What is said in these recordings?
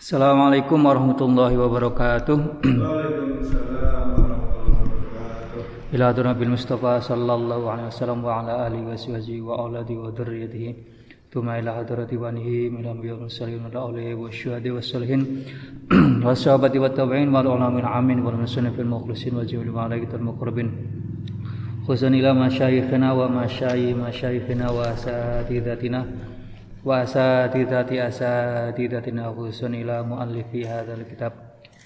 Assalamualaikum warahmatullahi wabarakatuh. Waalaikumsalam warahmatullahi wabarakatuh. Ila Nabil Mustafa sallallahu alaihi wasallam wa ala alihi wa sahbihi wa auladi wa dzurriyyatihi. Tuma ila hadrati wanihi min anbiya'i mursalin wa awliya wa syuhada wa salihin wa sahabati wa tabi'in wa ulamin amin wal muslimin fil mukhlisin wa jami'il malaikatil muqarrabin. Khususan ila masyayikhina wa masyayi masyayikhina wa asatidatina وأساتذة أساتذتنا خصوصا إلى مؤلف هذا الكتاب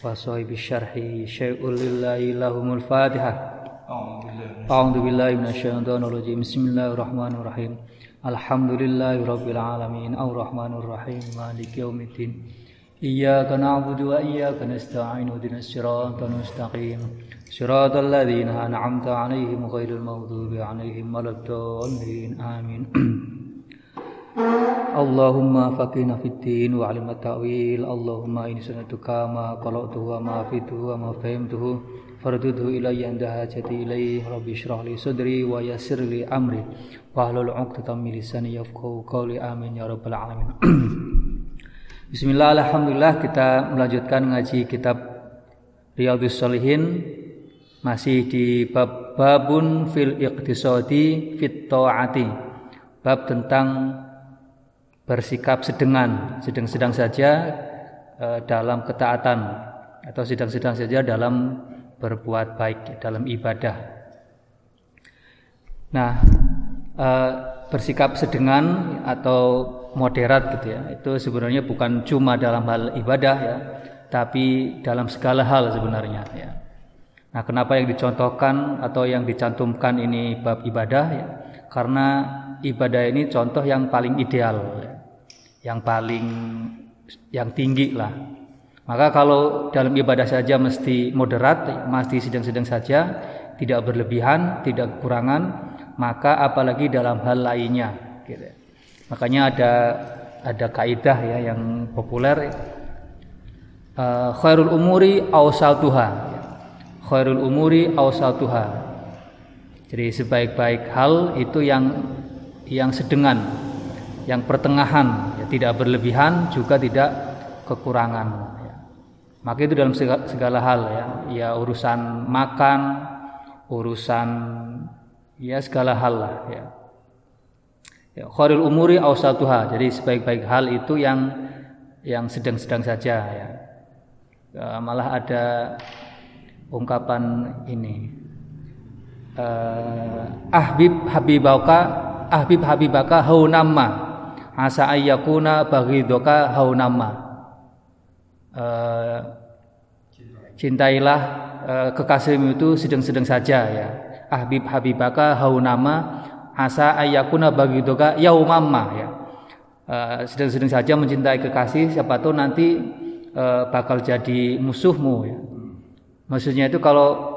وصاحب الشرح شيء لله لهم الفاتحة. أعوذ بالله من الشيطان الرجيم. بسم الله الرحمن الرحيم. الحمد لله رب العالمين. الرحمن الرحيم. مالك يوم الدين. إياك نعبد وإياك نستعين. اهدنا الصراط المستقيم. صراط الذين أنعمت عليهم غير المغضوب عليهم ولا الضالين. آمين. Allahumma faqina fid din wa 'allimna ta'wil. Allahumma inni sanatuka ma qala'tuhu wa ma afitu wa ma fahimtuhu. Fardudhu ilayya inda hajati ilayhi. Rabbi shrah li sadri wa yassir li amri. Wa hlul 'uqdatam min lisani yafqahu qawli. Amin ya rabbal alamin. Bismillah alhamdulillah kita melanjutkan ngaji kitab Riyadhus Shalihin masih di bab babun fil iqtisadi fit ta'ati. Bab tentang bersikap sedengan sedang-sedang saja uh, dalam ketaatan atau sedang-sedang saja dalam berbuat baik dalam ibadah. Nah, e, bersikap sedengan atau moderat gitu ya, itu sebenarnya bukan cuma dalam hal ibadah ya, tapi dalam segala hal sebenarnya ya. Nah, kenapa yang dicontohkan atau yang dicantumkan ini bab ibadah ya? Karena ibadah ini contoh yang paling ideal, ya. Yang paling yang tinggi lah maka kalau dalam ibadah saja mesti moderat, mesti sedang-sedang saja, tidak berlebihan, tidak kekurangan, maka apalagi dalam hal lainnya. Gitu. Makanya ada ada kaidah ya yang populer uh, khairul umuri awsatuha. Khairul umuri awsatuha. Jadi sebaik-baik hal itu yang yang sedengan, yang pertengahan, tidak berlebihan juga tidak kekurangan. Maka itu dalam segala hal ya, ya urusan makan, urusan ya segala hal lah ya. Ya, khairul umuri awsatuha. Jadi sebaik-baik hal itu yang yang sedang-sedang saja ya. ya malah ada ungkapan ini. Uh, ahbib habibaka ahbib habibaka haunamma asa ayyakuna baghidoka haunamma uh, cintailah uh, kekasihmu itu sedang-sedang saja ya. Ahbib habibaka haunama asa ayakuna bagidoka yaumamma ya. Uh, sedang-sedang saja mencintai kekasih siapa tahu nanti uh, bakal jadi musuhmu ya. Maksudnya itu kalau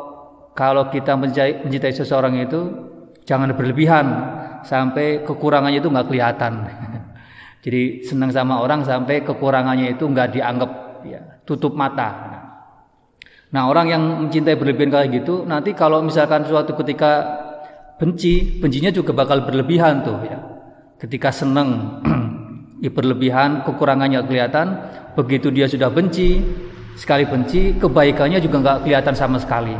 kalau kita mencintai, mencintai seseorang itu jangan berlebihan sampai kekurangannya itu nggak kelihatan jadi senang sama orang sampai kekurangannya itu nggak dianggap ya, tutup mata. Nah, orang yang mencintai berlebihan kayak gitu, nanti kalau misalkan suatu ketika benci, bencinya juga bakal berlebihan tuh ya. Ketika seneng, ya berlebihan, kekurangannya kelihatan. Begitu dia sudah benci, sekali benci, kebaikannya juga nggak kelihatan sama sekali.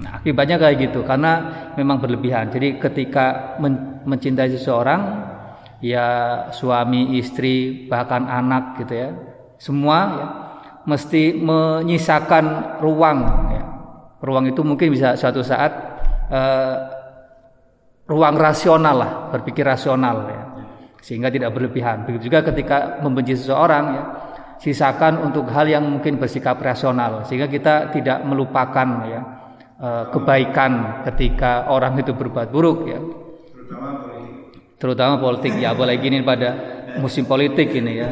Nah, akibatnya kayak gitu, karena memang berlebihan. Jadi ketika men mencintai seseorang, ya suami, istri, bahkan anak gitu ya, semua ya, mesti menyisakan ruang ya. ruang itu mungkin bisa suatu saat uh, ruang rasional lah berpikir rasional ya. Sehingga tidak berlebihan. Begitu juga ketika membenci seseorang ya sisakan untuk hal yang mungkin bersikap rasional. Sehingga kita tidak melupakan ya uh, kebaikan ketika orang itu berbuat buruk ya terutama politik. Ya apalagi ini pada musim politik ini ya.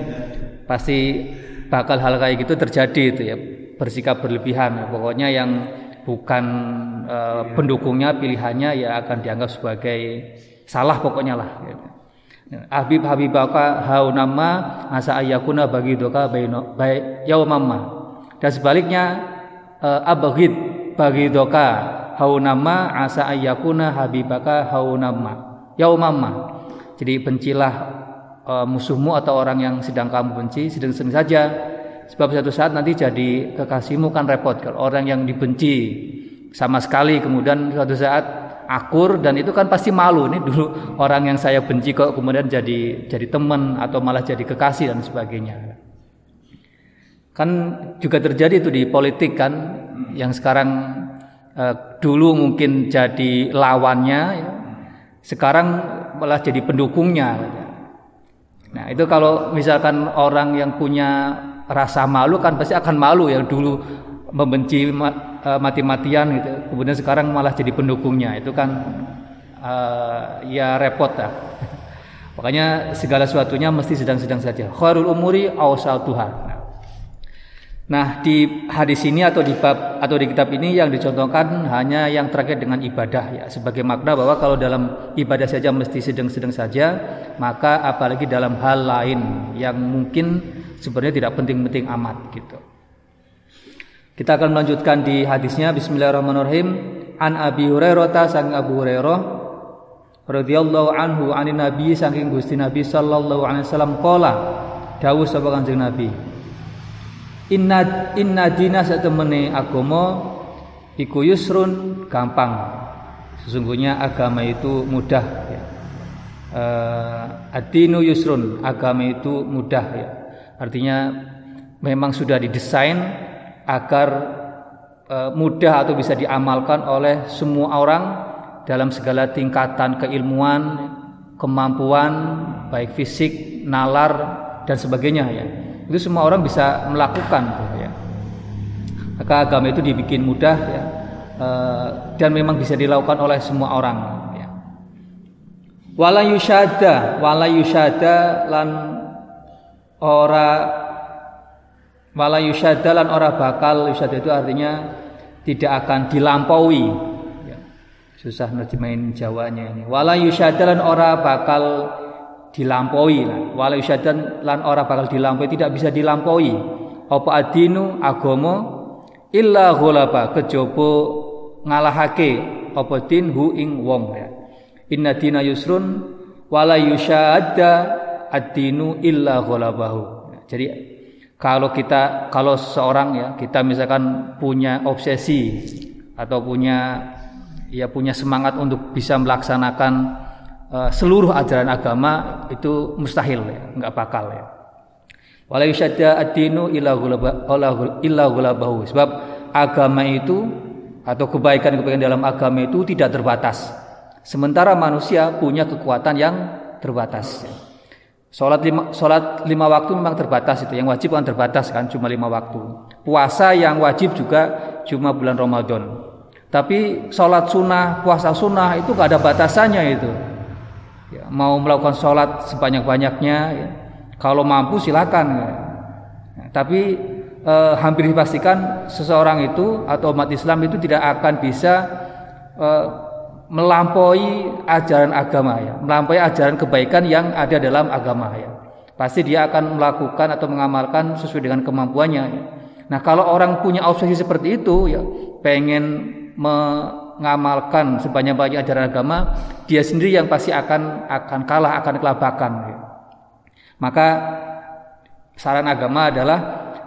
Pasti bakal hal kayak gitu terjadi itu ya. Bersikap berlebihan pokoknya yang bukan e, pendukungnya pilihannya ya akan dianggap sebagai salah pokoknya lah. Habib Habibaka haunama asa ayakuna bagi doka baik yaumamma. Dan sebaliknya e, abghid bagi doka haunama asa ayakuna habibaka haunama yaumamma jadi bencilah uh, musuhmu atau orang yang sedang kamu benci sedang-sedang saja. Sebab satu saat nanti jadi kekasihmu kan repot. Kalau orang yang dibenci sama sekali kemudian suatu saat akur dan itu kan pasti malu. Nih dulu orang yang saya benci kok kemudian jadi jadi teman atau malah jadi kekasih dan sebagainya. Kan juga terjadi itu di politik kan yang sekarang eh, dulu mungkin jadi lawannya ya, sekarang malah jadi pendukungnya. Nah itu kalau misalkan orang yang punya rasa malu kan pasti akan malu yang dulu membenci uh, mati-matian gitu. Kemudian sekarang malah jadi pendukungnya. Itu kan uh, ya repot lah. Makanya segala sesuatunya mesti sedang-sedang saja. Khairul umuri awsatuha Nah, di hadis ini atau di bab atau di kitab ini yang dicontohkan hanya yang terkait dengan ibadah ya, sebagai makna bahwa kalau dalam ibadah saja mesti sedang-sedang saja, maka apalagi dalam hal lain yang mungkin sebenarnya tidak penting-penting amat gitu. Kita akan melanjutkan di hadisnya. Bismillahirrahmanirrahim. An Abi Hurairah sang Abu Hurairah radhiyallahu anhu anin Nabi saking Gusti Nabi sallallahu alaihi wasallam qala dawuh sapa Kanjeng Nabi Inna inna dina satemene agama iku yusrun gampang sesungguhnya agama itu mudah ya. Uh, adinu yusrun agama itu mudah ya artinya memang sudah didesain agar e, mudah atau bisa diamalkan oleh semua orang dalam segala tingkatan keilmuan, kemampuan baik fisik, nalar dan sebagainya ya. Itu semua orang bisa melakukan ya. Maka agama itu dibikin mudah ya. E, dan memang bisa dilakukan oleh semua orang ya. Wala yusyada, wala yusyada lan ora Wala yusyadalan ora bakal yusyada itu artinya tidak akan dilampaui. Ya. Susah nerjemahin Jawanya ini. Wala yusyadalan ora bakal dilampaui. Wala yusyadalan lan ora bakal dilampaui, tidak bisa dilampaui. Apa adinu agomo illa ghulaba kejaba ngalahake apa din hu ing wong ya. Inna dina yusrun wala yusyadda ad-dinu illa ghulabahu. Jadi kalau kita kalau seorang ya kita misalkan punya obsesi atau punya ya punya semangat untuk bisa melaksanakan uh, seluruh ajaran agama itu mustahil ya, nggak bakal ya. Walau yusyadda ad-dinu illa ghulabahu. Sebab agama itu atau kebaikan-kebaikan dalam agama itu tidak terbatas. Sementara manusia punya kekuatan yang terbatas. Ya. Sholat lima, sholat lima waktu memang terbatas itu. Yang wajib kan terbatas kan cuma lima waktu. Puasa yang wajib juga cuma bulan Ramadan. Tapi sholat sunnah, puasa sunnah itu gak ada batasannya itu. Ya, mau melakukan sholat sebanyak-banyaknya, ya. kalau mampu silakan. Ya. Nah, tapi eh, hampir dipastikan seseorang itu atau umat Islam itu tidak akan bisa eh, melampaui ajaran agama ya, melampaui ajaran kebaikan yang ada dalam agama ya. Pasti dia akan melakukan atau mengamalkan sesuai dengan kemampuannya. Ya. Nah, kalau orang punya obsesi seperti itu ya, pengen mengamalkan sebanyak-banyak ajaran agama, dia sendiri yang pasti akan akan kalah, akan kelabakan. Maka saran agama adalah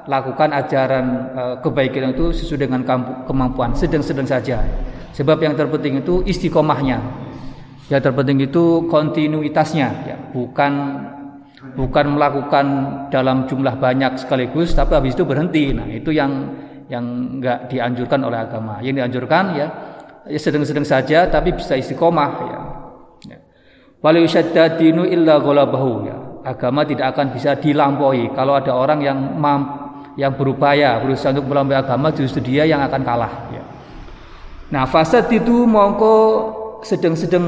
lakukan ajaran e, kebaikan itu sesuai dengan kemampuan, sedang-sedang saja. Sebab yang terpenting itu istiqomahnya. Yang terpenting itu kontinuitasnya, ya, bukan bukan melakukan dalam jumlah banyak sekaligus, tapi habis itu berhenti. Nah, itu yang yang enggak dianjurkan oleh agama. Yang dianjurkan ya, ya sedang-sedang saja, tapi bisa istiqomah. Ya. ya. Walau dinu illa ghalabahu ya. Agama tidak akan bisa dilampaui. Kalau ada orang yang mampu yang berupaya berusaha untuk melampaui agama justru dia yang akan kalah ya. Nah, fasad itu mongko sedang-sedang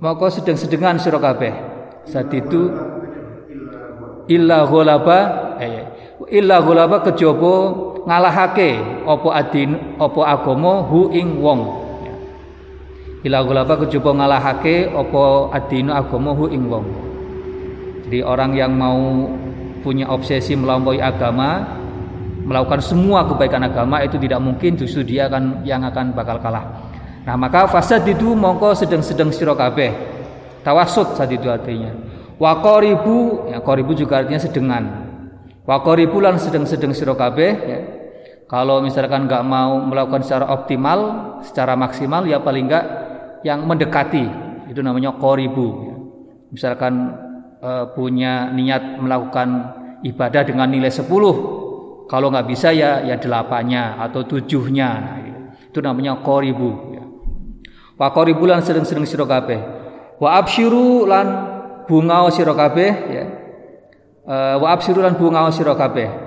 mongko sedang-sedengan sira kabeh. Saat itu illa ghalaba eh, illa ghalaba kejaba ngalahake apa adin apa agama hu ing wong. Illa ghalaba kejaba ngalahake apa adinu agama hu ing wong. Jadi orang yang mau punya obsesi melampaui agama melakukan semua kebaikan agama itu tidak mungkin justru dia akan yang akan bakal kalah. Nah, maka fasad itu mongko sedang-sedang sira kabeh. Tawasud saat itu artinya. Wa qaribu, ya qaribu juga artinya sedengan. Wa qaribulan sedang-sedang sira kabeh ya. Kalau misalkan nggak mau melakukan secara optimal, secara maksimal ya paling nggak yang mendekati itu namanya qaribu ya. Misalkan e, punya niat melakukan ibadah dengan nilai 10 kalau nggak bisa ya ya delapannya atau tujuhnya nah, itu namanya qaribu ya. Wa qaribulan sedang-sedang sira kabeh. Wa absyiru lan bunga sira kabeh ya wa absirulan bunga sira kabeh.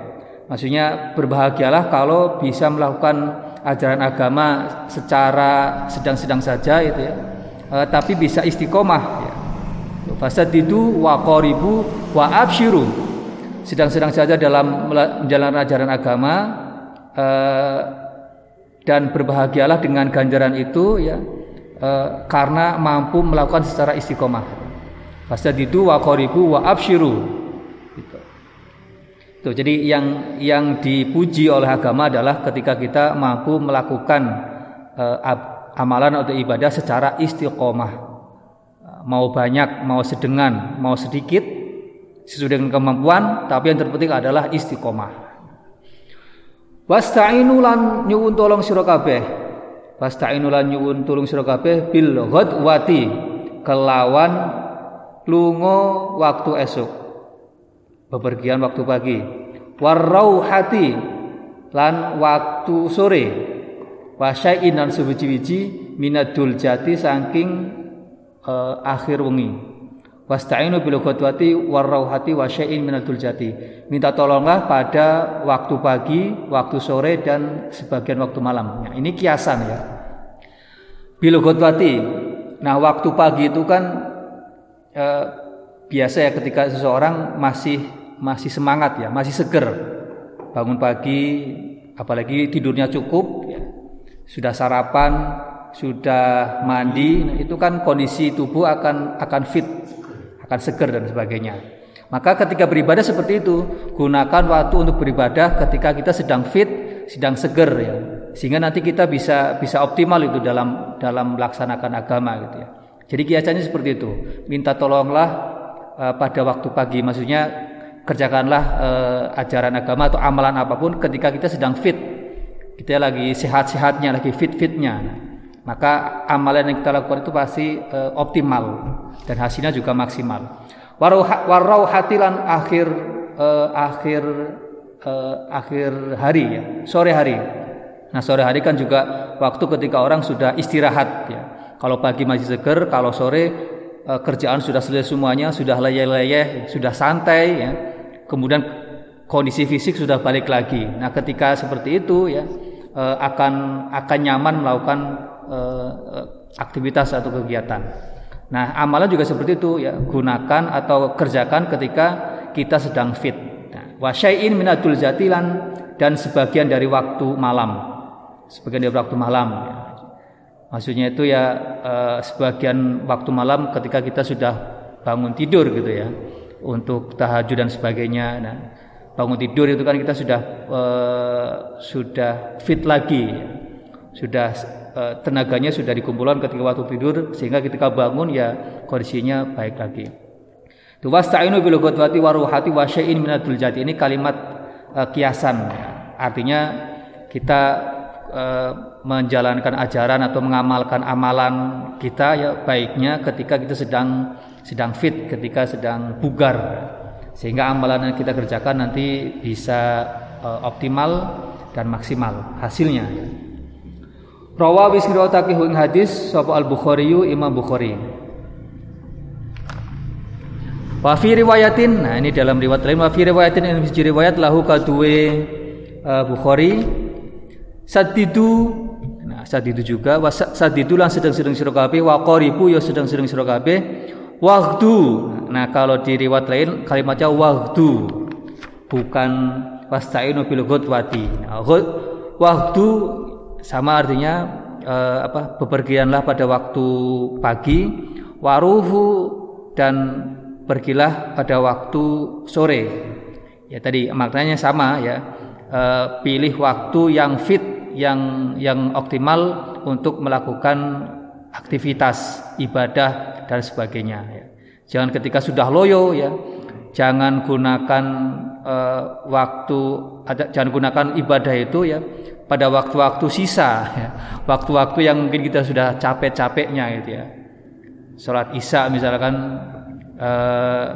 Maksudnya berbahagialah kalau bisa melakukan ajaran agama secara sedang-sedang saja itu ya. Uh, tapi bisa istiqomah ya. Fasadidu wa qaribu wa absyiru. Sedang-sedang saja dalam menjalankan ajaran agama uh, dan berbahagialah dengan ganjaran itu ya uh, karena mampu melakukan secara istiqomah. Fasadidu wa qaribu wa absyiru Tuh, jadi yang yang dipuji oleh agama adalah ketika kita mampu melakukan uh, amalan atau ibadah secara istiqomah. Mau banyak, mau sedengan, mau sedikit sesuai dengan kemampuan, tapi yang terpenting adalah istiqomah. Wasta'inu lan nyuwun tolong sira kabeh. Wasta'inu lan nyuwun tolong sira kabeh bil ghadwati kelawan lunga waktu esok bepergian waktu pagi. Warauhati lan waktu sore. Wasyai'in lan suwiji-wiji minadul jati saking uh, akhir wengi. Wasta'inu bil ghadwati warauhati wasyai'in minadul jati. Minta tolonglah pada waktu pagi waktu sore dan sebagian waktu malam. Nah, ini kiasan ya. Bil ghadwati nah waktu pagi itu kan uh, biasa ya ketika seseorang masih masih semangat ya, masih seger. Bangun pagi, apalagi tidurnya cukup, ya. sudah sarapan, sudah mandi, nah, itu kan kondisi tubuh akan akan fit, akan seger dan sebagainya. Maka ketika beribadah seperti itu, gunakan waktu untuk beribadah ketika kita sedang fit, sedang seger ya. Sehingga nanti kita bisa bisa optimal itu dalam dalam melaksanakan agama gitu ya. Jadi kiasannya seperti itu. Minta tolonglah uh, pada waktu pagi maksudnya kerjakanlah uh, ajaran agama atau amalan apa pun ketika kita sedang fit. Kita lagi sehat-sehatnya lagi fit-fitnya. Maka amalan yang kita lakukan itu pasti uh, optimal dan hasilnya juga maksimal. Warau hatilan akhir uh, akhir akhir hari ya sore hari. Nah sore hari kan juga waktu ketika orang sudah istirahat ya. Kalau pagi masih seger kalau sore kerjaan sudah selesai semuanya sudah leyeh-leyeh sudah santai ya kemudian kondisi fisik sudah balik lagi. Nah, ketika seperti itu ya eh, akan akan nyaman melakukan eh, aktivitas atau kegiatan. Nah, amalan juga seperti itu ya, gunakan atau kerjakan ketika kita sedang fit. Nah, wasyai'in minatul zatilan dan sebagian dari waktu malam. Sebagian dari waktu malam ya. Maksudnya itu ya eh, sebagian waktu malam ketika kita sudah bangun tidur gitu ya untuk tahajud dan sebagainya. Nah, bangun tidur itu kan kita sudah uh, sudah fit lagi, sudah uh, tenaganya sudah dikumpulkan ketika waktu tidur sehingga ketika bangun ya kondisinya baik lagi. Tuwasta'inu bil waruhati wa minatul jati. Ini kalimat uh, kiasan. Artinya kita uh, menjalankan ajaran atau mengamalkan amalan kita ya baiknya ketika kita sedang sedang fit, ketika sedang bugar. Sehingga amalan yang kita kerjakan nanti bisa uh, optimal dan maksimal hasilnya. Rawawi sirotaki ing hadis sapa Al Bukhari Imam Bukhari. Wa fi riwayatin, nah ini dalam riwayat lain wa fi riwayatin ini bisa riwayat lahu kadue uh, Bukhari sadidu nah sadidu juga wa sadidu lan sedang-sedang sira kabeh wa qaribu ya sedang-sedang sira kabeh Waktu. Nah, kalau di riwayat lain kalimatnya waktu bukan wasta'inu bil ghadwati. Nah, sama artinya eh, apa? bepergianlah pada waktu pagi, waruhu dan pergilah pada waktu sore. Ya tadi maknanya sama ya. Eh, pilih waktu yang fit, yang yang optimal untuk melakukan aktivitas ibadah dan sebagainya ya. Jangan ketika sudah loyo ya, jangan gunakan uh, waktu jangan gunakan ibadah itu ya pada waktu-waktu sisa ya. Waktu-waktu yang mungkin kita sudah capek-capeknya gitu ya. Salat Isya misalkan uh,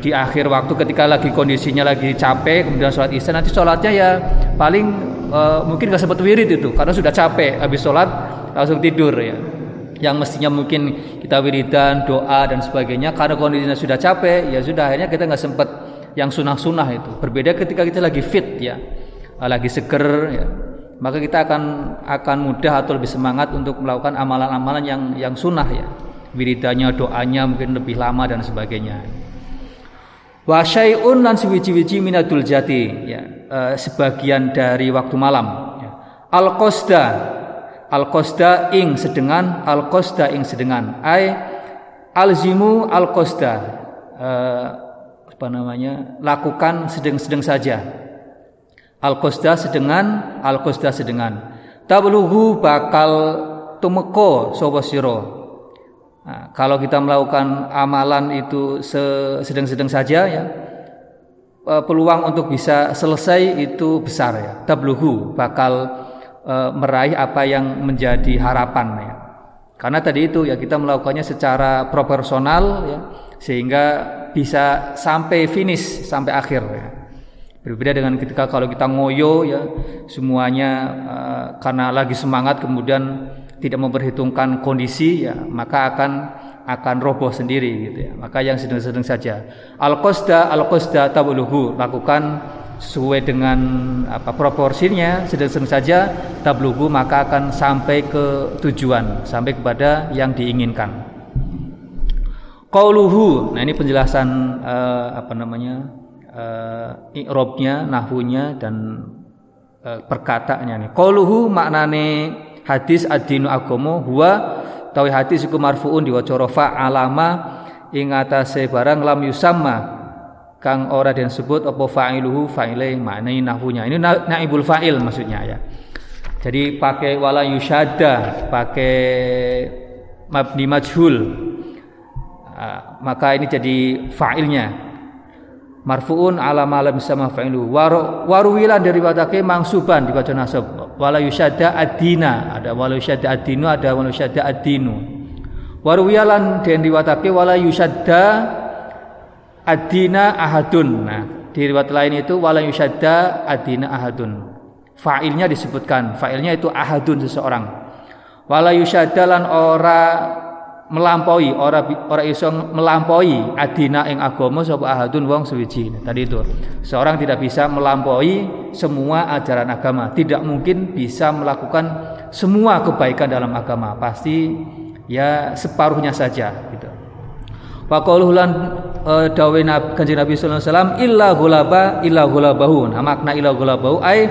di akhir waktu ketika lagi kondisinya lagi capek kemudian sholat isya nanti sholatnya ya paling uh, mungkin nggak sempat wirid itu karena sudah capek habis sholat langsung tidur ya. Yang mestinya mungkin kita wiridan doa dan sebagainya. Karena kondisinya sudah capek ya sudah akhirnya kita nggak sempat yang sunah-sunah itu. Berbeda ketika kita lagi fit ya. Lagi seger ya. Maka kita akan akan mudah atau lebih semangat untuk melakukan amalan-amalan yang yang sunnah ya. Wiridanya doanya mungkin lebih lama dan sebagainya. Wa syai'un lan suwiji-wiji minatul jati ya. Uh, sebagian dari waktu malam ya. al qasda al qasda ing sedengan al qasda ing sedengan. Ai alzimu al qasda uh, apa namanya? Lakukan sedang-sedang saja. Al qasda sedengan al qasda sedengan. Tabluhu bakal tumeko sapa sira? Nah, kalau kita melakukan amalan itu sedang-sedang saja ya e, peluang untuk bisa selesai itu besar ya. Tabluhu bakal e, meraih apa yang menjadi harapan ya. Karena tadi itu ya kita melakukannya secara proporsional ya sehingga bisa sampai finish sampai akhir ya. Berbeda dengan ketika kalau kita ngoyo ya semuanya uh, karena lagi semangat kemudian tidak memperhitungkan kondisi ya maka akan akan roboh sendiri gitu ya maka yang sedang-sedang saja al qasda al qasda tabluhu lakukan sesuai dengan apa proporsinya sedang-sedang saja tabluhu maka akan sampai ke tujuan sampai kepada yang diinginkan. Qauluhu nah ini penjelasan uh, apa namanya uh, i'robnya nahwunya dan uh, perkataannya nih. Qauluhu maknane hadis adinu agomo huwa tawi hadis iku marfuun diwaca alama ing atase barang lam yusamma kang ora den sebut apa fa'iluhu fa'ile maknai nahwunya. Ini naibul fa'il maksudnya ya. Jadi pakai wala yusyadda pakai mabni majhul. Ah, maka ini jadi fa'ilnya. Marfuun ala malam sama fa'ilu waruwilan dari watake mangsuban dibaca nasab. Wala yusyadda adina ada wala yusyadda adinu ada wala yusyadda adinu waruwilan dan diwatake wala yusyadda adina ahadun. Nah di riwayat lain itu wala yusyadda adina ahadun. Fa'ilnya disebutkan. Fa'ilnya itu ahadun seseorang. Wala yusyadda lan ora melampaui ora ora iso melampaui adina ing agama sapa ahadun wong suwiji. Tadi itu. Seorang tidak bisa melampaui semua ajaran agama. Tidak mungkin bisa melakukan semua kebaikan dalam agama. Pasti ya separuhnya saja gitu. Wa qauluhu e, dawe kanjeng Nabi sallallahu alaihi wasallam illa ghulaba illa ghulabahu nah makna illa ghulabahu ai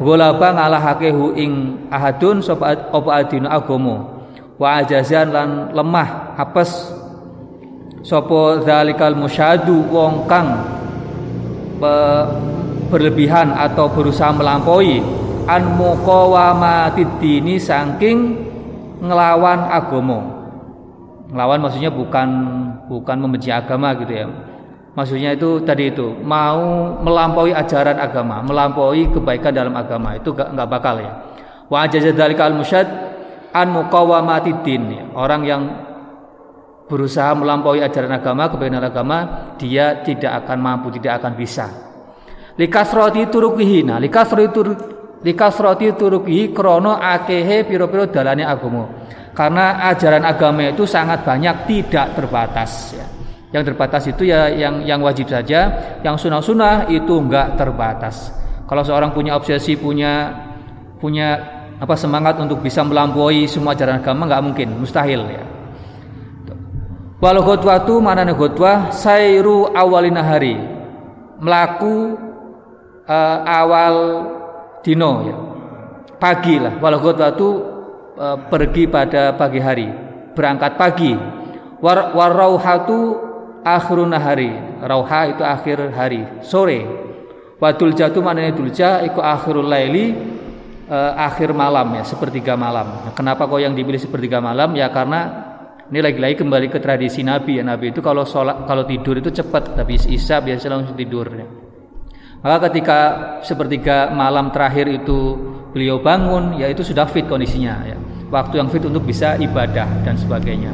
ghulaba ngalahake hu ing ahadun sapa apa adina agama wa ajazan lan lemah apes sapa zalikal musyadu wong kang berlebihan atau berusaha melampaui an muqawamatid dini saking ngelawan agama ngelawan maksudnya bukan bukan membenci agama gitu ya. Maksudnya itu tadi itu mau melampaui ajaran agama melampaui kebaikan dalam agama itu gak, gak bakal ya. Wa ajazat dalikal musyad an muqawamatidin ya. orang yang berusaha melampaui ajaran agama kebenaran agama dia tidak akan mampu tidak akan bisa. Likasroti turukihi nah likasroti likasroti turukihi krono akehe piro-piro dalane agama karena ajaran agama itu sangat banyak tidak terbatas ya. yang terbatas itu ya yang yang wajib saja yang sunnah-sunnah itu enggak terbatas. Kalau seorang punya obsesi punya punya apa semangat untuk bisa melampaui semua ajaran agama nggak mungkin mustahil ya. Walau itu mana khutbah sairu awalina hari melaku uh, awal dino ya. Pagi lah walau uh, pergi pada pagi hari berangkat pagi war warauhatu akhirun hari rauha itu akhir hari sore wadul jatuh mana dulja iku akhirul laili uh, akhir malam ya sepertiga malam. Nah, kenapa kok yang dipilih sepertiga malam? Ya karena ini lagi-lagi kembali ke tradisi Nabi ya Nabi itu kalau sholat kalau tidur itu cepat tapi Isa biasa langsung tidur ya. Maka ketika sepertiga malam terakhir itu beliau bangun, ya itu sudah fit kondisinya ya. Waktu yang fit untuk bisa ibadah dan sebagainya.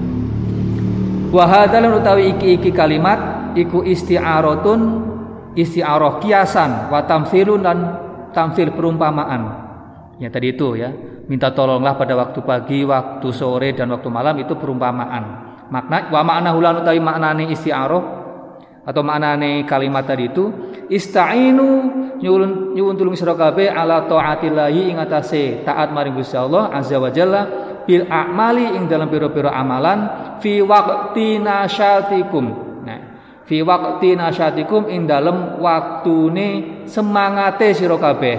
Wahadalan utawi iki-iki kalimat iku isti'aratun isti'arah kiasan wa tamthilun dan tamthil perumpamaan. Ya tadi itu ya. Minta tolonglah pada waktu pagi, waktu sore dan waktu malam itu perumpamaan. Makna wa makna hulan utawi maknane isti'arah atau maknane kalimat tadi itu ista'inu nyuwun nyuwun tulung sira kabeh ala taatillahi ing atase taat maring Gusti Allah azza wa jalla bil a'mali ing dalam pira-pira amalan fi waqti nasyatikum. Nah fi waqti nasyatikum ing dalam waktune semangate sira kabeh.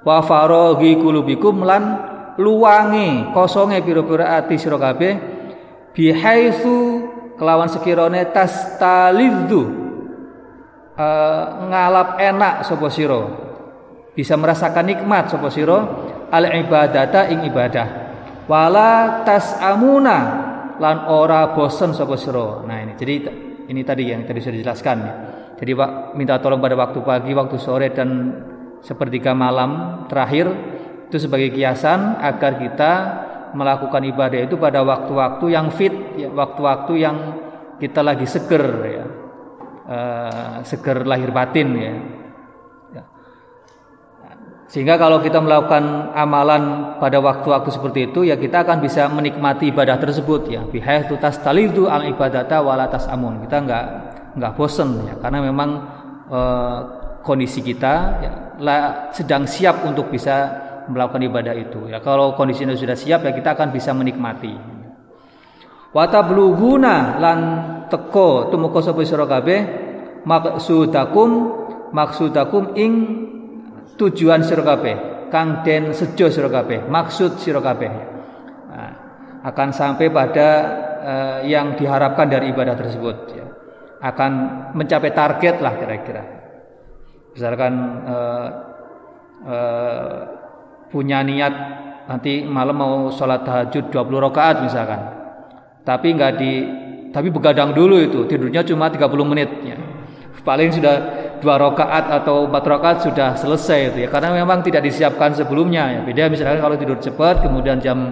Wa faraghi kulubikum lan luwangi kosonge pira-pira ati sira kabeh bihaitsu kelawan sekirone tas talidhu uh, eh, ngalap enak sapa sira? Bisa merasakan nikmat sapa sira? Al ibadata ing ibadah. Wala tas amuna lan ora bosen sapa sira. Nah ini. Jadi ini tadi yang tadi sudah dijelaskan jadi Pak minta tolong pada waktu pagi waktu sore dan sepertiga malam terakhir itu sebagai kiasan agar kita melakukan ibadah itu pada waktu-waktu yang fit, ya, waktu-waktu yang kita lagi seger, ya, uh, seger lahir batin, ya. ya. Sehingga kalau kita melakukan amalan pada waktu-waktu seperti itu, ya kita akan bisa menikmati ibadah tersebut, ya. Bihai tutas talidu al ibadata walatas amun. Kita nggak nggak bosen, ya, karena memang uh, kondisi kita ya, sedang siap untuk bisa melakukan ibadah itu. Ya kalau kondisinya sudah siap ya kita akan bisa menikmati. Watablughuna lan teko tumeka sapa sira kabeh maksudakum maksudakum ing tujuan sira kabeh kang den sejo sira kabeh maksud sira kabeh nah, akan sampai pada uh, yang diharapkan dari ibadah tersebut ya. akan mencapai target lah kira-kira misalkan uh, uh, punya niat nanti malam mau sholat tahajud 20 rakaat misalkan. Tapi nggak di tapi begadang dulu itu tidurnya cuma 30 menit ya. paling sudah dua rakaat atau empat rakaat sudah selesai itu ya karena memang tidak disiapkan sebelumnya ya. Beda misalkan kalau tidur cepat kemudian jam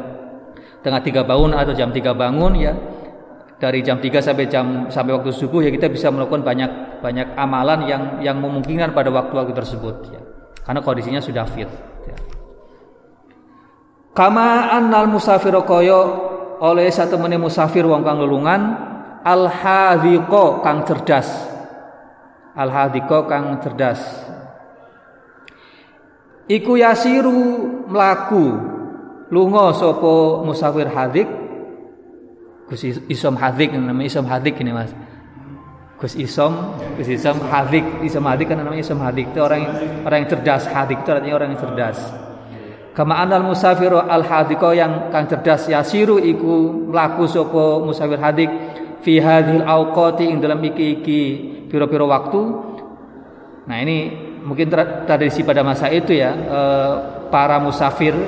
tengah tiga bangun atau jam tiga bangun ya dari jam 3 sampai jam sampai waktu subuh ya kita bisa melakukan banyak banyak amalan yang yang memungkinkan pada waktu-waktu tersebut ya. Karena kondisinya sudah fit Kama annal musafir kaya oleh satu menit musafir wong kang lelungan al hadhiqa kang cerdas. Al hadhiqa kang cerdas. Iku yasiru mlaku lunga sapa musafir hadik Gus Isom hadik namanya Isom hadik ini Mas. Gus Isom, Gus Isom hadik, Isom hadik kan namanya Isom hadik itu orang orang yang cerdas, hadik itu artinya orang yang cerdas. Kama anal musafiru al hadiko yang kang cerdas yasiru iku mlaku sapa musafir hadik fi hadhil awqati ing dalam iki-iki piro-piro waktu. Nah, ini mungkin tradisi pada masa itu ya eh, para musafir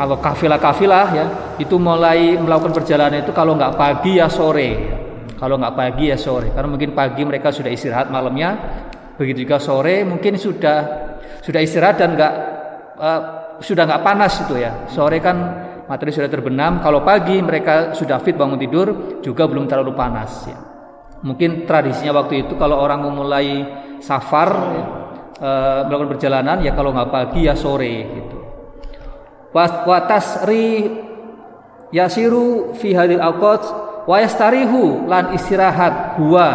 atau kafilah-kafilah ya itu mulai melakukan perjalanan itu kalau nggak pagi ya sore. Kalau nggak pagi ya sore. Karena mungkin pagi mereka sudah istirahat malamnya, begitu juga sore mungkin sudah sudah istirahat dan nggak uh, sudah nggak panas itu ya. Sore kan materi sudah terbenam. Kalau pagi mereka sudah fit bangun tidur juga belum terlalu panas ya. Mungkin tradisinya waktu itu kalau orang memulai safar uh, melakukan perjalanan ya kalau nggak pagi ya sore gitu. Watasri yasiru fi hadil awqat wa yastarihu lan istirahat huwa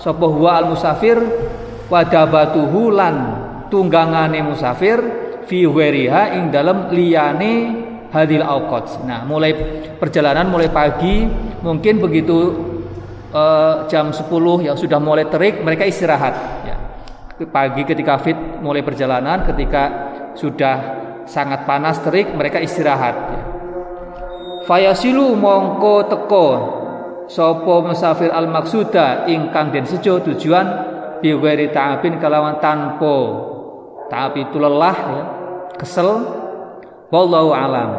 sapa huwa al musafir wadabatuhu lan tunggangane musafir fi weriha ing dalam liyane hadil awqat. Nah, mulai perjalanan mulai pagi, mungkin begitu uh, jam 10 yang sudah mulai terik, mereka istirahat ya. Pagi ketika fit mulai perjalanan, ketika sudah sangat panas terik, mereka istirahat ya. Fayasilu mongko teko sopo musafir al maksuda ingkang den sejo tujuan biweri ta'abin kalawan tanpo tapi itu lelah ya kesel. Wallahu alam.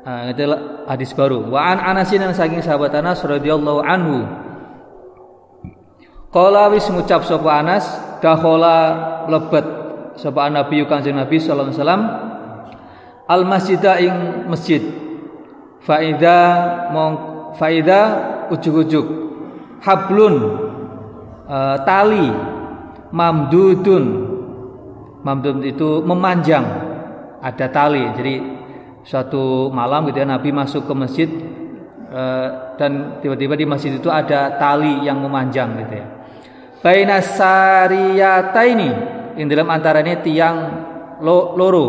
Nah, itu hadis baru. Wa an Anasin yang saking sahabat Anas radhiyallahu anhu. Kala wis ngucap sapa Anas dakhala lebet sapa Nabi Kanjeng Nabi sallallahu alaihi wasallam al masjida ing masjid. Faida mong faida ujug-ujug hablun uh, tali mamdudun mamdudun itu memanjang. Ada tali. Jadi suatu malam gitu ya Nabi masuk ke masjid uh, dan tiba-tiba di masjid itu ada tali yang memanjang gitu ya. Baina sariyata ini dalam antara ini tiang lo, loro.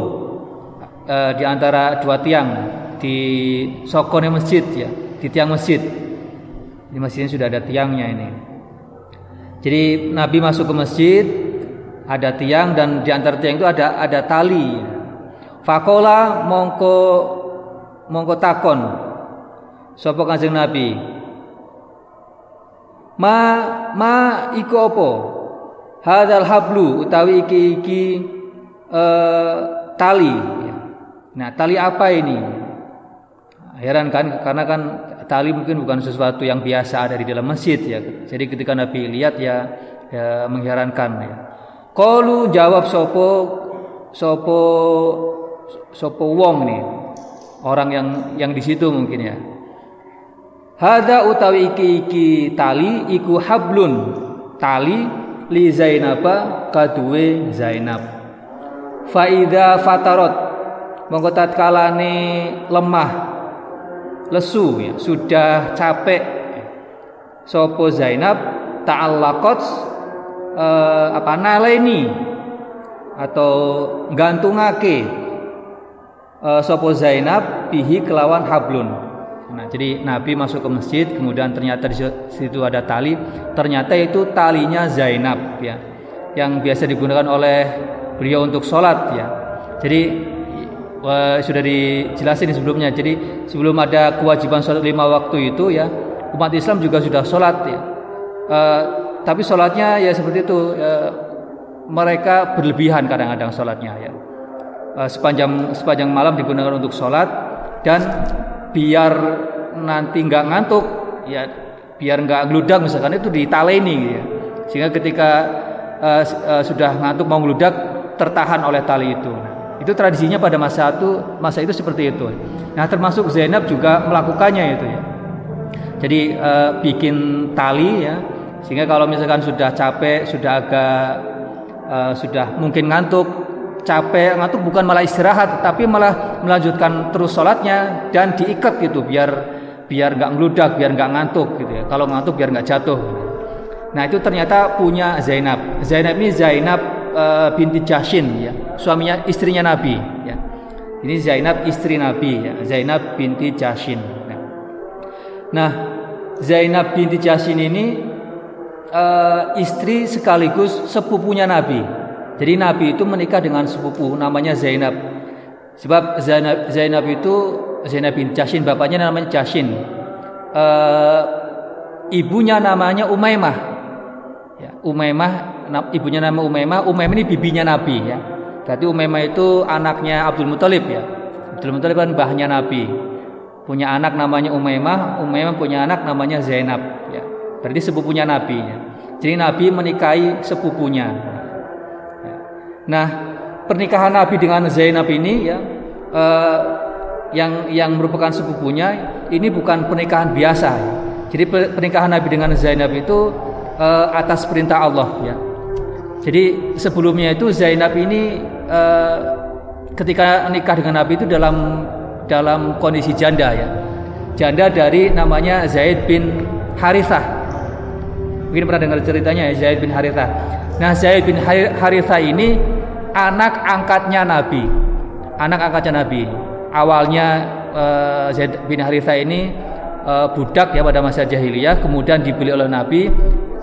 E, di antara dua tiang di sokone masjid ya di tiang masjid. Di masjidnya sudah ada tiangnya ini. Jadi Nabi masuk ke masjid ada tiang dan di antara tiang itu ada ada tali. Fakola mongko mongko takon. Sapa kanjeng Nabi? Ma ma iku apa hadal hablu utawi iki iki uh, tali. Nah tali apa ini? Heran kan karena kan tali mungkin bukan sesuatu yang biasa ada di dalam masjid ya. Jadi ketika Nabi lihat ya, ya mengherankan ya Kalu jawab sopo sopo sopo wong nih orang yang yang di situ mungkin ya. Hada utawi iki iki tali iku hablun. Tali li Zainaba kaduwe Zainab. Faida fatarot mongko tatkalane lemah lesu ya, sudah capek. Sopo Zainab ta'allaqat eh, apa naleni atau gantungake eh, sopo Zainab bihi kelawan hablun Nah, jadi Nabi masuk ke masjid, kemudian ternyata di situ ada tali. Ternyata itu talinya Zainab, ya, yang biasa digunakan oleh beliau untuk sholat, ya. Jadi uh, sudah dijelasin sebelumnya. Jadi sebelum ada kewajiban sholat lima waktu itu, ya, umat Islam juga sudah sholat, ya. Uh, tapi sholatnya ya seperti itu. Uh, mereka berlebihan kadang-kadang sholatnya, ya. Uh, sepanjang sepanjang malam digunakan untuk sholat dan biar nanti nggak ngantuk ya biar nggak geludak misalkan itu ditaleni ya. sehingga ketika uh, uh, sudah ngantuk mau geludak tertahan oleh tali itu itu tradisinya pada masa itu masa itu seperti itu nah termasuk Zainab juga melakukannya itu ya jadi uh, bikin tali ya sehingga kalau misalkan sudah capek sudah agak uh, sudah mungkin ngantuk capek ngantuk bukan malah istirahat tapi malah melanjutkan terus sholatnya dan diikat gitu biar biar nggak ngeludak biar nggak ngantuk gitu ya. Kalau ngantuk biar nggak jatuh. Nah itu ternyata punya Zainab. Zainab ini Zainab e, binti Jashin ya. Suaminya istrinya Nabi ya. Ini Zainab istri Nabi ya. Zainab binti Jashin nah, nah Zainab binti Jashin ini e, istri sekaligus sepupunya Nabi jadi Nabi itu menikah dengan sepupu namanya Zainab. Sebab Zainab, Zainab itu Zainab bin Jashin, bapaknya namanya Jashin. E, ibunya namanya Umaymah. Ya, Umaymah, ibunya nama Umaymah. Umaymah ini bibinya Nabi ya. Berarti Umaymah itu anaknya Abdul Muthalib ya. Abdul Muthalib kan bahnya Nabi. Punya anak namanya Umaymah, Umaymah punya anak namanya Zainab. Berarti sepupunya Nabi ya. Jadi Nabi menikahi sepupunya. Nah, pernikahan Nabi dengan Zainab ini ya eh, yang yang merupakan sepupunya ini bukan pernikahan biasa ya. Jadi pernikahan Nabi dengan Zainab itu eh, atas perintah Allah ya. Jadi sebelumnya itu Zainab ini eh, ketika nikah dengan Nabi itu dalam dalam kondisi janda ya. Janda dari namanya Zaid bin Harithah. Mungkin pernah dengar ceritanya ya Zaid bin Harithah. Nah Zaid bin Haritha ini anak angkatnya Nabi. Anak angkatnya Nabi. Awalnya uh, Zaid bin Haritha ini uh, budak ya pada masa jahiliyah, kemudian dibeli oleh Nabi,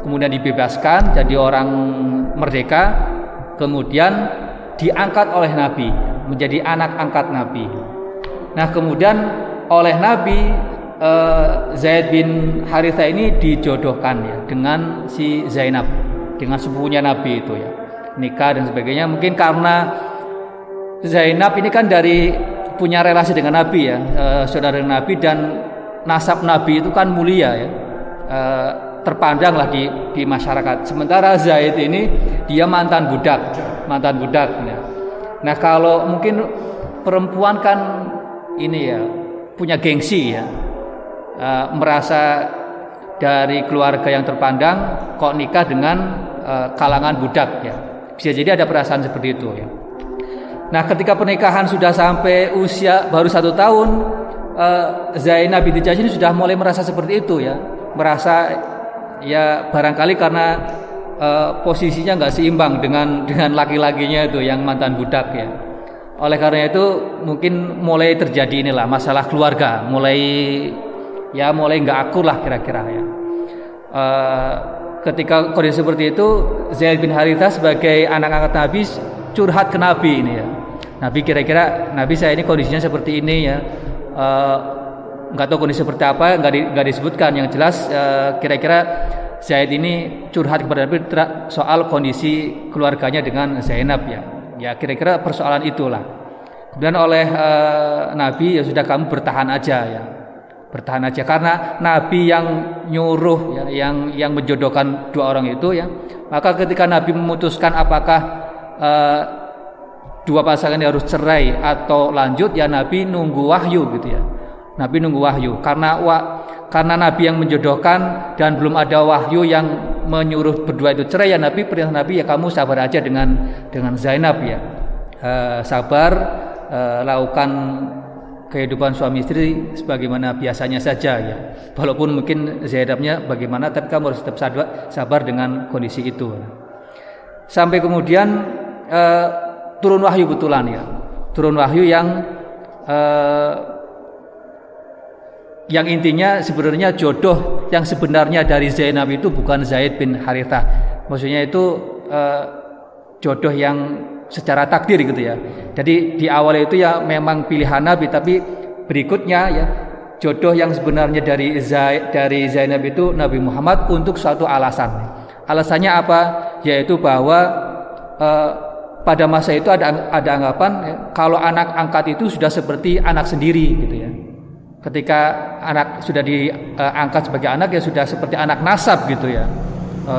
kemudian dibebaskan jadi orang merdeka, kemudian diangkat oleh Nabi menjadi anak angkat Nabi. Nah kemudian oleh Nabi uh, Zaid bin Haritha ini dijodohkan ya dengan si Zainab dengan sepupunya Nabi itu ya nikah dan sebagainya mungkin karena Zainab ini kan dari punya relasi dengan Nabi ya e, saudara Nabi dan nasab Nabi itu kan mulia ya e, terpandang lah di di masyarakat. Sementara Zaid ini dia mantan budak, mantan budak. Ya. Nah kalau mungkin perempuan kan ini ya punya gengsi ya, uh, merasa dari keluarga yang terpandang kok nikah dengan uh, kalangan budak ya. Bisa jadi ada perasaan seperti itu ya. Nah ketika pernikahan sudah sampai usia baru satu tahun, uh, Zainab binti Jahsy ini sudah mulai merasa seperti itu ya, merasa ya barangkali karena uh, posisinya nggak seimbang dengan dengan laki-lakinya itu yang mantan budak ya. Oleh karena itu mungkin mulai terjadi inilah masalah keluarga, mulai ya mulai nggak akur lah kira-kira ya. Uh, ketika kondisi seperti itu Zaid bin Haritha sebagai anak angkat Nabi curhat ke Nabi ini ya. Nabi kira-kira Nabi saya ini kondisinya seperti ini ya. Uh, nggak tahu kondisi seperti apa nggak di, disebutkan yang jelas uh, kira-kira Zaid ini curhat kepada Nabi soal kondisi keluarganya dengan Zainab ya ya kira-kira persoalan itulah kemudian oleh uh, Nabi ya sudah kamu bertahan aja ya bertahan aja. Karena Nabi yang nyuruh ya yang yang menjodohkan dua orang itu ya maka ketika Nabi memutuskan apakah uh, dua pasangan ini harus cerai atau lanjut ya Nabi nunggu wahyu gitu ya. Nabi nunggu wahyu. Karena wa, karena Nabi yang menjodohkan dan belum ada wahyu yang menyuruh berdua itu cerai ya Nabi perintah Nabi ya kamu sabar aja dengan dengan Zainab ya. E, sabar e, lakukan kehidupan suami istri sebagaimana biasanya saja ya. Walaupun mungkin Zainabnya bagaimana tapi kamu harus tetap sabar, dengan kondisi itu sampai kemudian e, turun wahyu betulan ya. Turun wahyu yang e, yang intinya sebenarnya jodoh yang sebenarnya dari Zainab itu bukan Zaid bin Harithah. Maksudnya itu uh, jodoh yang secara takdir gitu ya. Jadi di awal itu ya memang pilihan Nabi tapi berikutnya ya jodoh yang sebenarnya dari Zaid, dari Zainab itu Nabi Muhammad untuk suatu alasan. Alasannya apa? Yaitu bahwa uh, pada masa itu ada ada anggapan ya, kalau anak angkat itu sudah seperti anak sendiri gitu ya ketika anak sudah diangkat sebagai anak ya sudah seperti anak nasab gitu ya. E,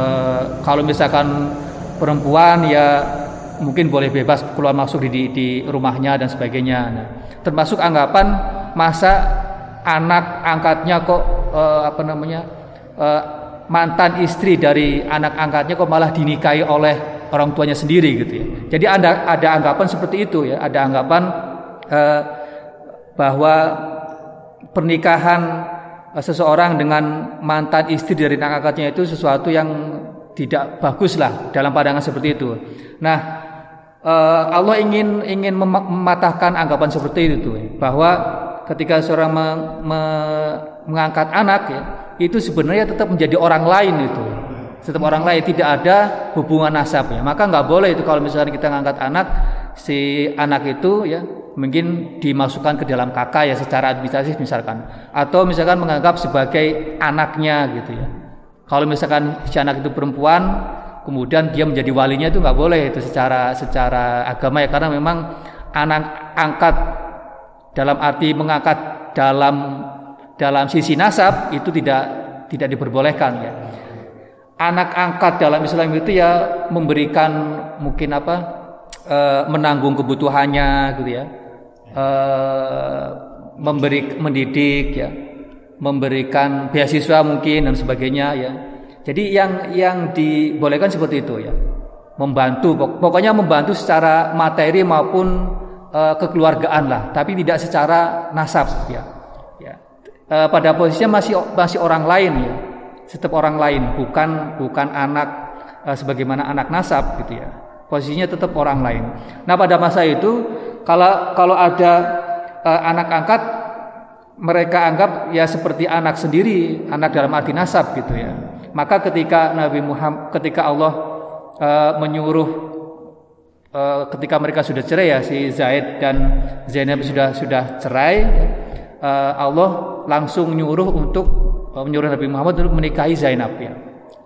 kalau misalkan perempuan ya mungkin boleh bebas keluar masuk di, di rumahnya dan sebagainya. Nah, termasuk anggapan masa anak angkatnya kok e, apa namanya e, mantan istri dari anak angkatnya kok malah dinikahi oleh orang tuanya sendiri gitu ya. Jadi ada ada anggapan seperti itu ya. Ada anggapan e, bahwa pernikahan eh, seseorang dengan mantan istri dari anak angkatnya itu sesuatu yang tidak bagus lah dalam pandangan seperti itu. Nah, eh, Allah ingin ingin mematahkan anggapan seperti itu bahwa ketika seorang me, me, mengangkat anak ya, itu sebenarnya tetap menjadi orang lain itu. Tetap orang lain tidak ada hubungan nasabnya. Maka nggak boleh itu kalau misalnya kita ngangkat anak si anak itu ya mungkin dimasukkan ke dalam kakak ya secara administratif misalkan. Atau misalkan menganggap sebagai anaknya gitu ya. Kalau misalkan si anak itu perempuan kemudian dia menjadi walinya itu nggak boleh itu secara secara agama ya karena memang anak angkat dalam arti mengangkat dalam dalam sisi nasab itu tidak tidak diperbolehkan ya. Anak angkat dalam Islam itu ya memberikan mungkin apa e, menanggung kebutuhannya gitu ya. E, memberi mendidik ya. Memberikan beasiswa mungkin dan sebagainya ya jadi yang yang dibolehkan seperti itu ya membantu pokoknya membantu secara materi maupun e, kekeluargaan lah tapi tidak secara nasab ya ya e, pada posisinya masih masih orang lain ya setiap orang lain, bukan bukan anak e, sebagaimana anak nasab gitu ya. Posisinya tetap orang lain. Nah, pada masa itu kalau kalau ada e, anak angkat mereka anggap ya seperti anak sendiri, anak dalam arti nasab gitu ya. Maka ketika Nabi Muhammad ketika Allah e, menyuruh e, ketika mereka sudah cerai ya si Zaid dan Zainab sudah sudah cerai e, Allah langsung nyuruh untuk menyuruh Nabi Muhammad untuk menikahi Zainab ya.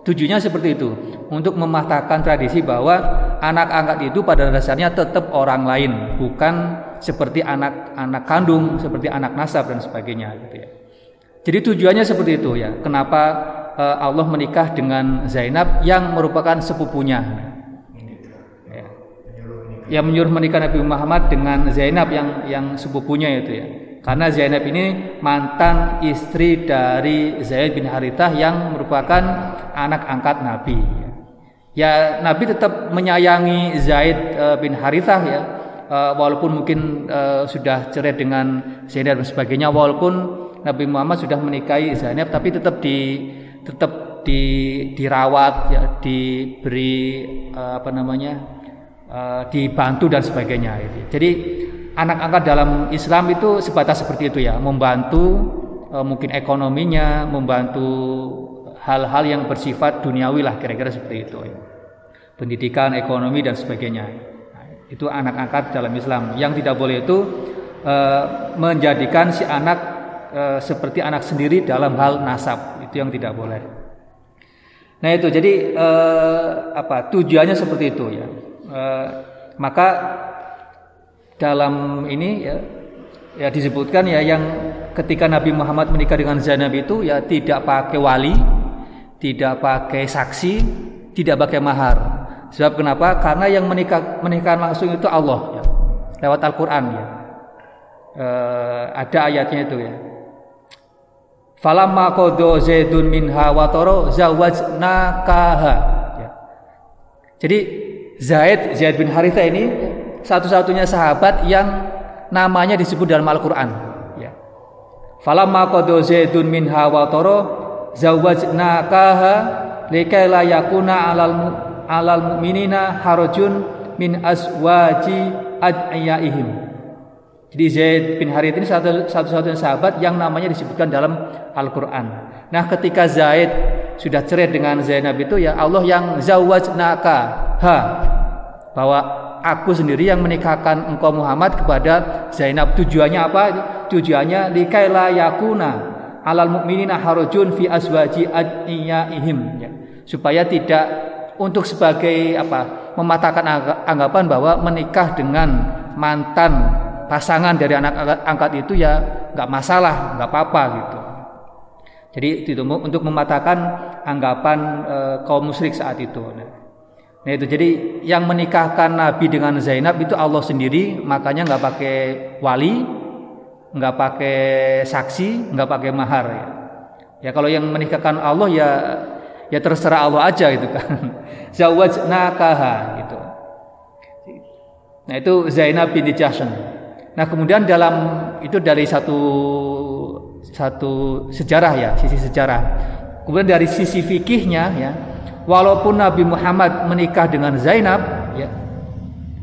Tujuannya seperti itu, untuk mematahkan tradisi bahwa anak angkat itu pada dasarnya tetap orang lain, bukan seperti anak-anak kandung, seperti anak nasab dan sebagainya gitu ya. Jadi tujuannya seperti itu ya. Kenapa uh, Allah menikah dengan Zainab yang merupakan sepupunya. Ya. Yang menyuruh menikah Nabi Muhammad dengan Zainab yang yang sepupunya itu ya. Karena Zainab ini mantan istri dari Zaid bin Harithah yang merupakan anak angkat Nabi. Ya Nabi tetap menyayangi Zaid uh, bin Harithah ya uh, walaupun mungkin sudah cerai dengan Zainab dan sebagainya walaupun Nabi Muhammad sudah menikahi Zainab tapi tetap di tetap di dirawat ya diberi uh, apa namanya uh, dibantu dan sebagainya itu. Jadi anak angkat dalam Islam itu sebatas seperti itu ya membantu uh, mungkin ekonominya membantu hal-hal yang bersifat duniawi lah kira-kira seperti itu ya. pendidikan ekonomi dan sebagainya itu anak angkat dalam Islam. Yang tidak boleh itu e, menjadikan si anak e, seperti anak sendiri dalam hal nasab. Itu yang tidak boleh. Nah itu jadi e, apa tujuannya seperti itu ya. E, maka dalam ini ya ya disebutkan ya yang ketika Nabi Muhammad menikah dengan Zainab itu ya tidak pakai wali, tidak pakai saksi, tidak pakai mahar. Sebab kenapa? Karena yang menikah menikah langsung itu Allah ya. Lewat Al-Qur'an ya. E, ada ayatnya itu ya. Falamma qadha Zaidun minha wa tara zawajnakaha ya. Jadi Zaid Zaid bin Haritha ini satu-satunya sahabat yang namanya disebut dalam Al-Qur'an ya. Falamma qadha Zaidun minha wa tara zawajnakaha likai la yakuna alal alal mu'minina harajun min aswaji ad'iyaihim. Jadi Zaid bin Harith ini satu, satu-satunya sahabat yang namanya disebutkan dalam Al-Quran. Nah ketika Zaid sudah cerai dengan Zainab itu ya Allah yang zawajnaka ha bahwa aku sendiri yang menikahkan engkau Muhammad kepada Zainab tujuannya apa tujuannya likaila yakuna alal mu'minina harajun fi aswaji ad'iyaihim ya. supaya tidak untuk sebagai apa mematahkan anggapan bahwa menikah dengan mantan pasangan dari anak angkat itu ya nggak masalah nggak apa-apa gitu. Jadi itu untuk mematahkan anggapan e, kaum musyrik saat itu. Nah itu. Jadi yang menikahkan Nabi dengan Zainab itu Allah sendiri makanya nggak pakai wali nggak pakai saksi nggak pakai mahar ya. Ya kalau yang menikahkan Allah ya ya terserah Allah aja gitu kan. Zawajnakaha gitu. Nah itu Zainab binti Jahshan nah kemudian dalam itu dari satu satu sejarah ya sisi sejarah kemudian dari sisi fikihnya ya walaupun Nabi Muhammad menikah dengan Zainab ya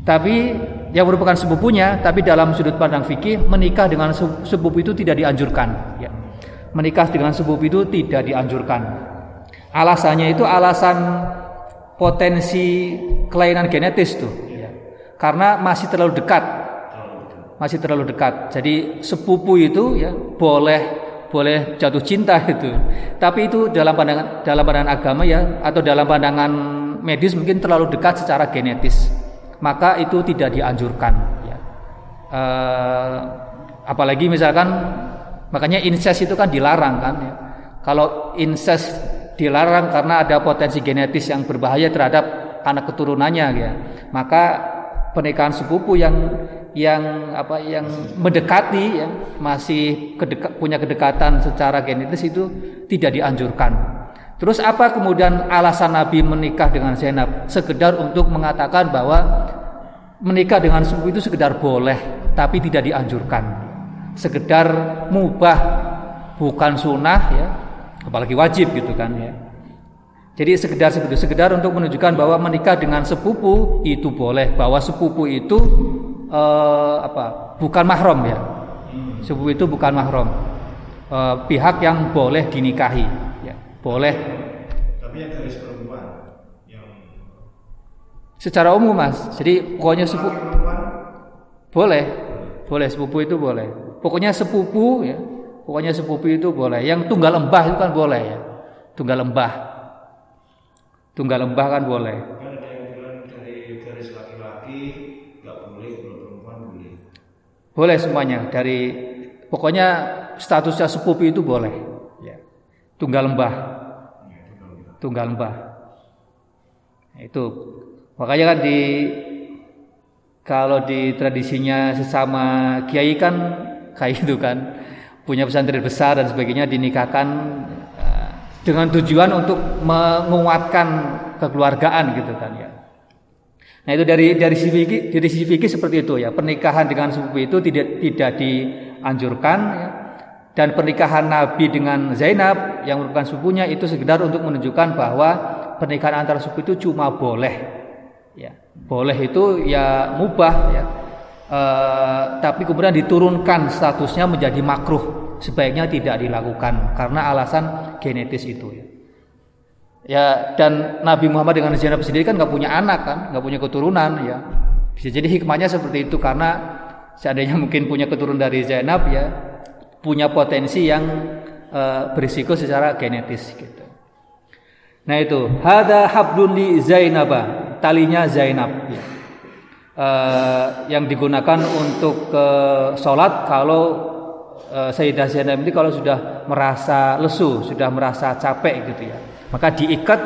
tapi yang merupakan sepupunya tapi dalam sudut pandang fikih menikah dengan sepupu itu tidak dianjurkan ya menikah dengan sepupu itu tidak dianjurkan Alasannya itu alasan potensi kelainan genetis tuh. Ya. Karena masih terlalu dekat. Masih terlalu dekat. Jadi sepupu itu ya boleh boleh jatuh cinta itu. Tapi itu dalam pandangan dalam pandangan agama ya atau dalam pandangan medis mungkin terlalu dekat secara genetis. Maka itu tidak dianjurkan ya. Uh, apalagi misalkan makanya incest itu kan dilarang kan ya. Kalau incest dilarang karena ada potensi genetis yang berbahaya terhadap anak keturunannya ya. Maka pernikahan sepupu yang yang apa yang mendekati ya masih kedeka, punya kedekatan secara genetis itu tidak dianjurkan. Terus apa kemudian alasan Nabi menikah dengan Zainab? Sekedar untuk mengatakan bahwa menikah dengan sepupu itu sekedar boleh tapi tidak dianjurkan. Sekedar mubah bukan sunnah ya apalagi wajib gitu kan ya. Jadi sekedar seperti sekedar untuk menunjukkan bahwa menikah dengan sepupu itu boleh, bahwa sepupu itu eh, apa? bukan mahram ya. Sepupu itu bukan mahram. Eh, pihak yang boleh dinikahi, ya. Boleh. Tapi yang garis perempuan yang secara umum Mas. Jadi pokoknya sepupu boleh. Boleh sepupu itu boleh. Pokoknya sepupu ya Pokoknya sepupu itu boleh. Yang tunggal lembah itu kan boleh ya. Tunggal lembah. Tunggal lembah kan boleh. Kan ada yang bilang dari garis laki-laki nggak boleh, kalau perempuan boleh. Boleh semuanya dari pokoknya statusnya sepupu itu boleh. Ya. Tunggal lembah. tunggal mbah. Itu makanya kan di kalau di tradisinya sesama kiai kan kayak itu kan punya pesantren besar dan sebagainya dinikahkan uh, dengan tujuan untuk menguatkan kekeluargaan gitu kan ya. Nah itu dari dari sisi fikih, dari sisi fikih seperti itu ya. Pernikahan dengan sepupu itu tidak tidak dianjurkan ya. Dan pernikahan Nabi dengan Zainab yang merupakan sepupunya itu sekedar untuk menunjukkan bahwa pernikahan antara sepupu itu cuma boleh. Ya, boleh itu ya mubah ya. E, tapi kemudian diturunkan statusnya menjadi makruh. Sebaiknya tidak dilakukan karena alasan genetis itu ya. Ya dan Nabi Muhammad dengan Zainab sendiri kan nggak punya anak kan, nggak punya keturunan ya. Bisa jadi hikmahnya seperti itu karena seandainya mungkin punya keturunan dari Zainab ya punya potensi yang uh, berisiko secara genetis gitu. Nah itu hada hablun li Zainaba, talinya Zainab ya. uh, yang digunakan untuk uh, sholat kalau uh, Sayyidah Zainab ini kalau sudah merasa lesu, sudah merasa capek gitu ya maka diikat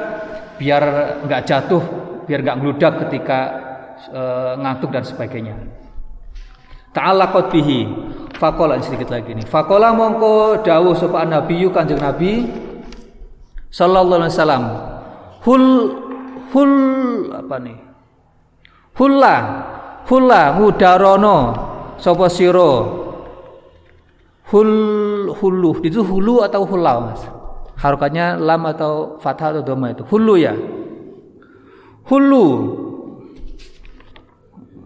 biar nggak jatuh, biar nggak ngeludak ketika e, ngantuk dan sebagainya. Ta'allaqat bihi. Fakola sedikit lagi nih. Fakola mongko dawuh sapa Nabi Kanjeng Nabi sallallahu alaihi wasallam. Hul hul apa nih? Hulla hulla ngudarono sapa sira. Hul hulu itu hulu atau hulau Mas? Harokatnya lam atau fathah atau doma itu. Hulu ya? Hulu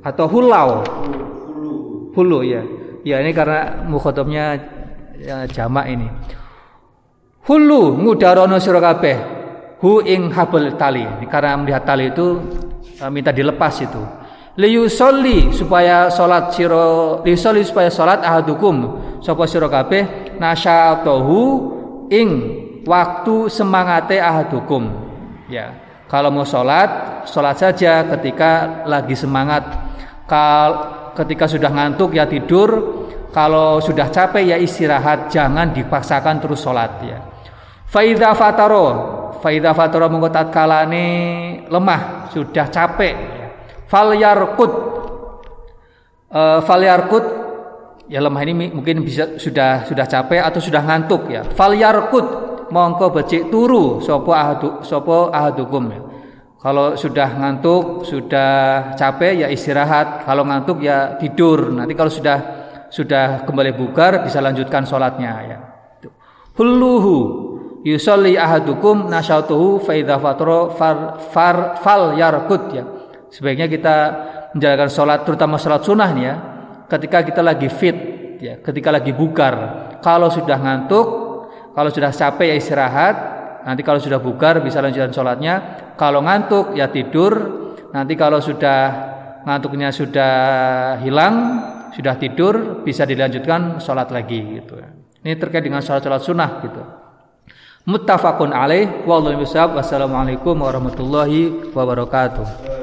atau hulau hulu ya. Ya ini karena mukhotabnya ya, jamak ini. Hulu ngudarono sira hu ing habel tali. Karena melihat tali itu uh, minta dilepas itu. Liyusolli supaya salat sira liyusolli supaya salat ahadukum. Sapa sira kabeh? Nasyatahu ing waktu semangate ahadukum. Ya, kalau mau sholat, sholat saja ketika lagi semangat. Kal ketika sudah ngantuk ya tidur. Kalau sudah capek ya istirahat, jangan dipaksakan terus sholat ya. Faida fataro, faida fataro mengkotat kalane lemah, sudah capek. Ya. Fal yarkut, uh, fal yarkut ya lemah ini mungkin bisa sudah sudah capek atau sudah ngantuk ya. Fal yarkut mongko becik turu sopo ahadu sopo ahadukum ya. Kalau sudah ngantuk, sudah capek ya istirahat. Kalau ngantuk ya tidur. Nanti kalau sudah sudah kembali bugar bisa lanjutkan sholatnya ya. Hulluhu yusolli ahadukum nasyatuhu fa idza far, far fal yarkut ya. Sebaiknya kita menjalankan sholat terutama sholat sunnah ya. Ketika kita lagi fit ya, ketika lagi bugar. Kalau sudah ngantuk kalau sudah capek ya istirahat. Nanti kalau sudah bugar bisa lanjutkan sholatnya. Kalau ngantuk ya tidur. Nanti kalau sudah ngantuknya sudah hilang, sudah tidur, bisa dilanjutkan sholat lagi gitu. Ini terkait dengan sholat-sholat sunnah gitu. Muttafaqun alaih. Wassalamualaikum warahmatullahi wabarakatuh.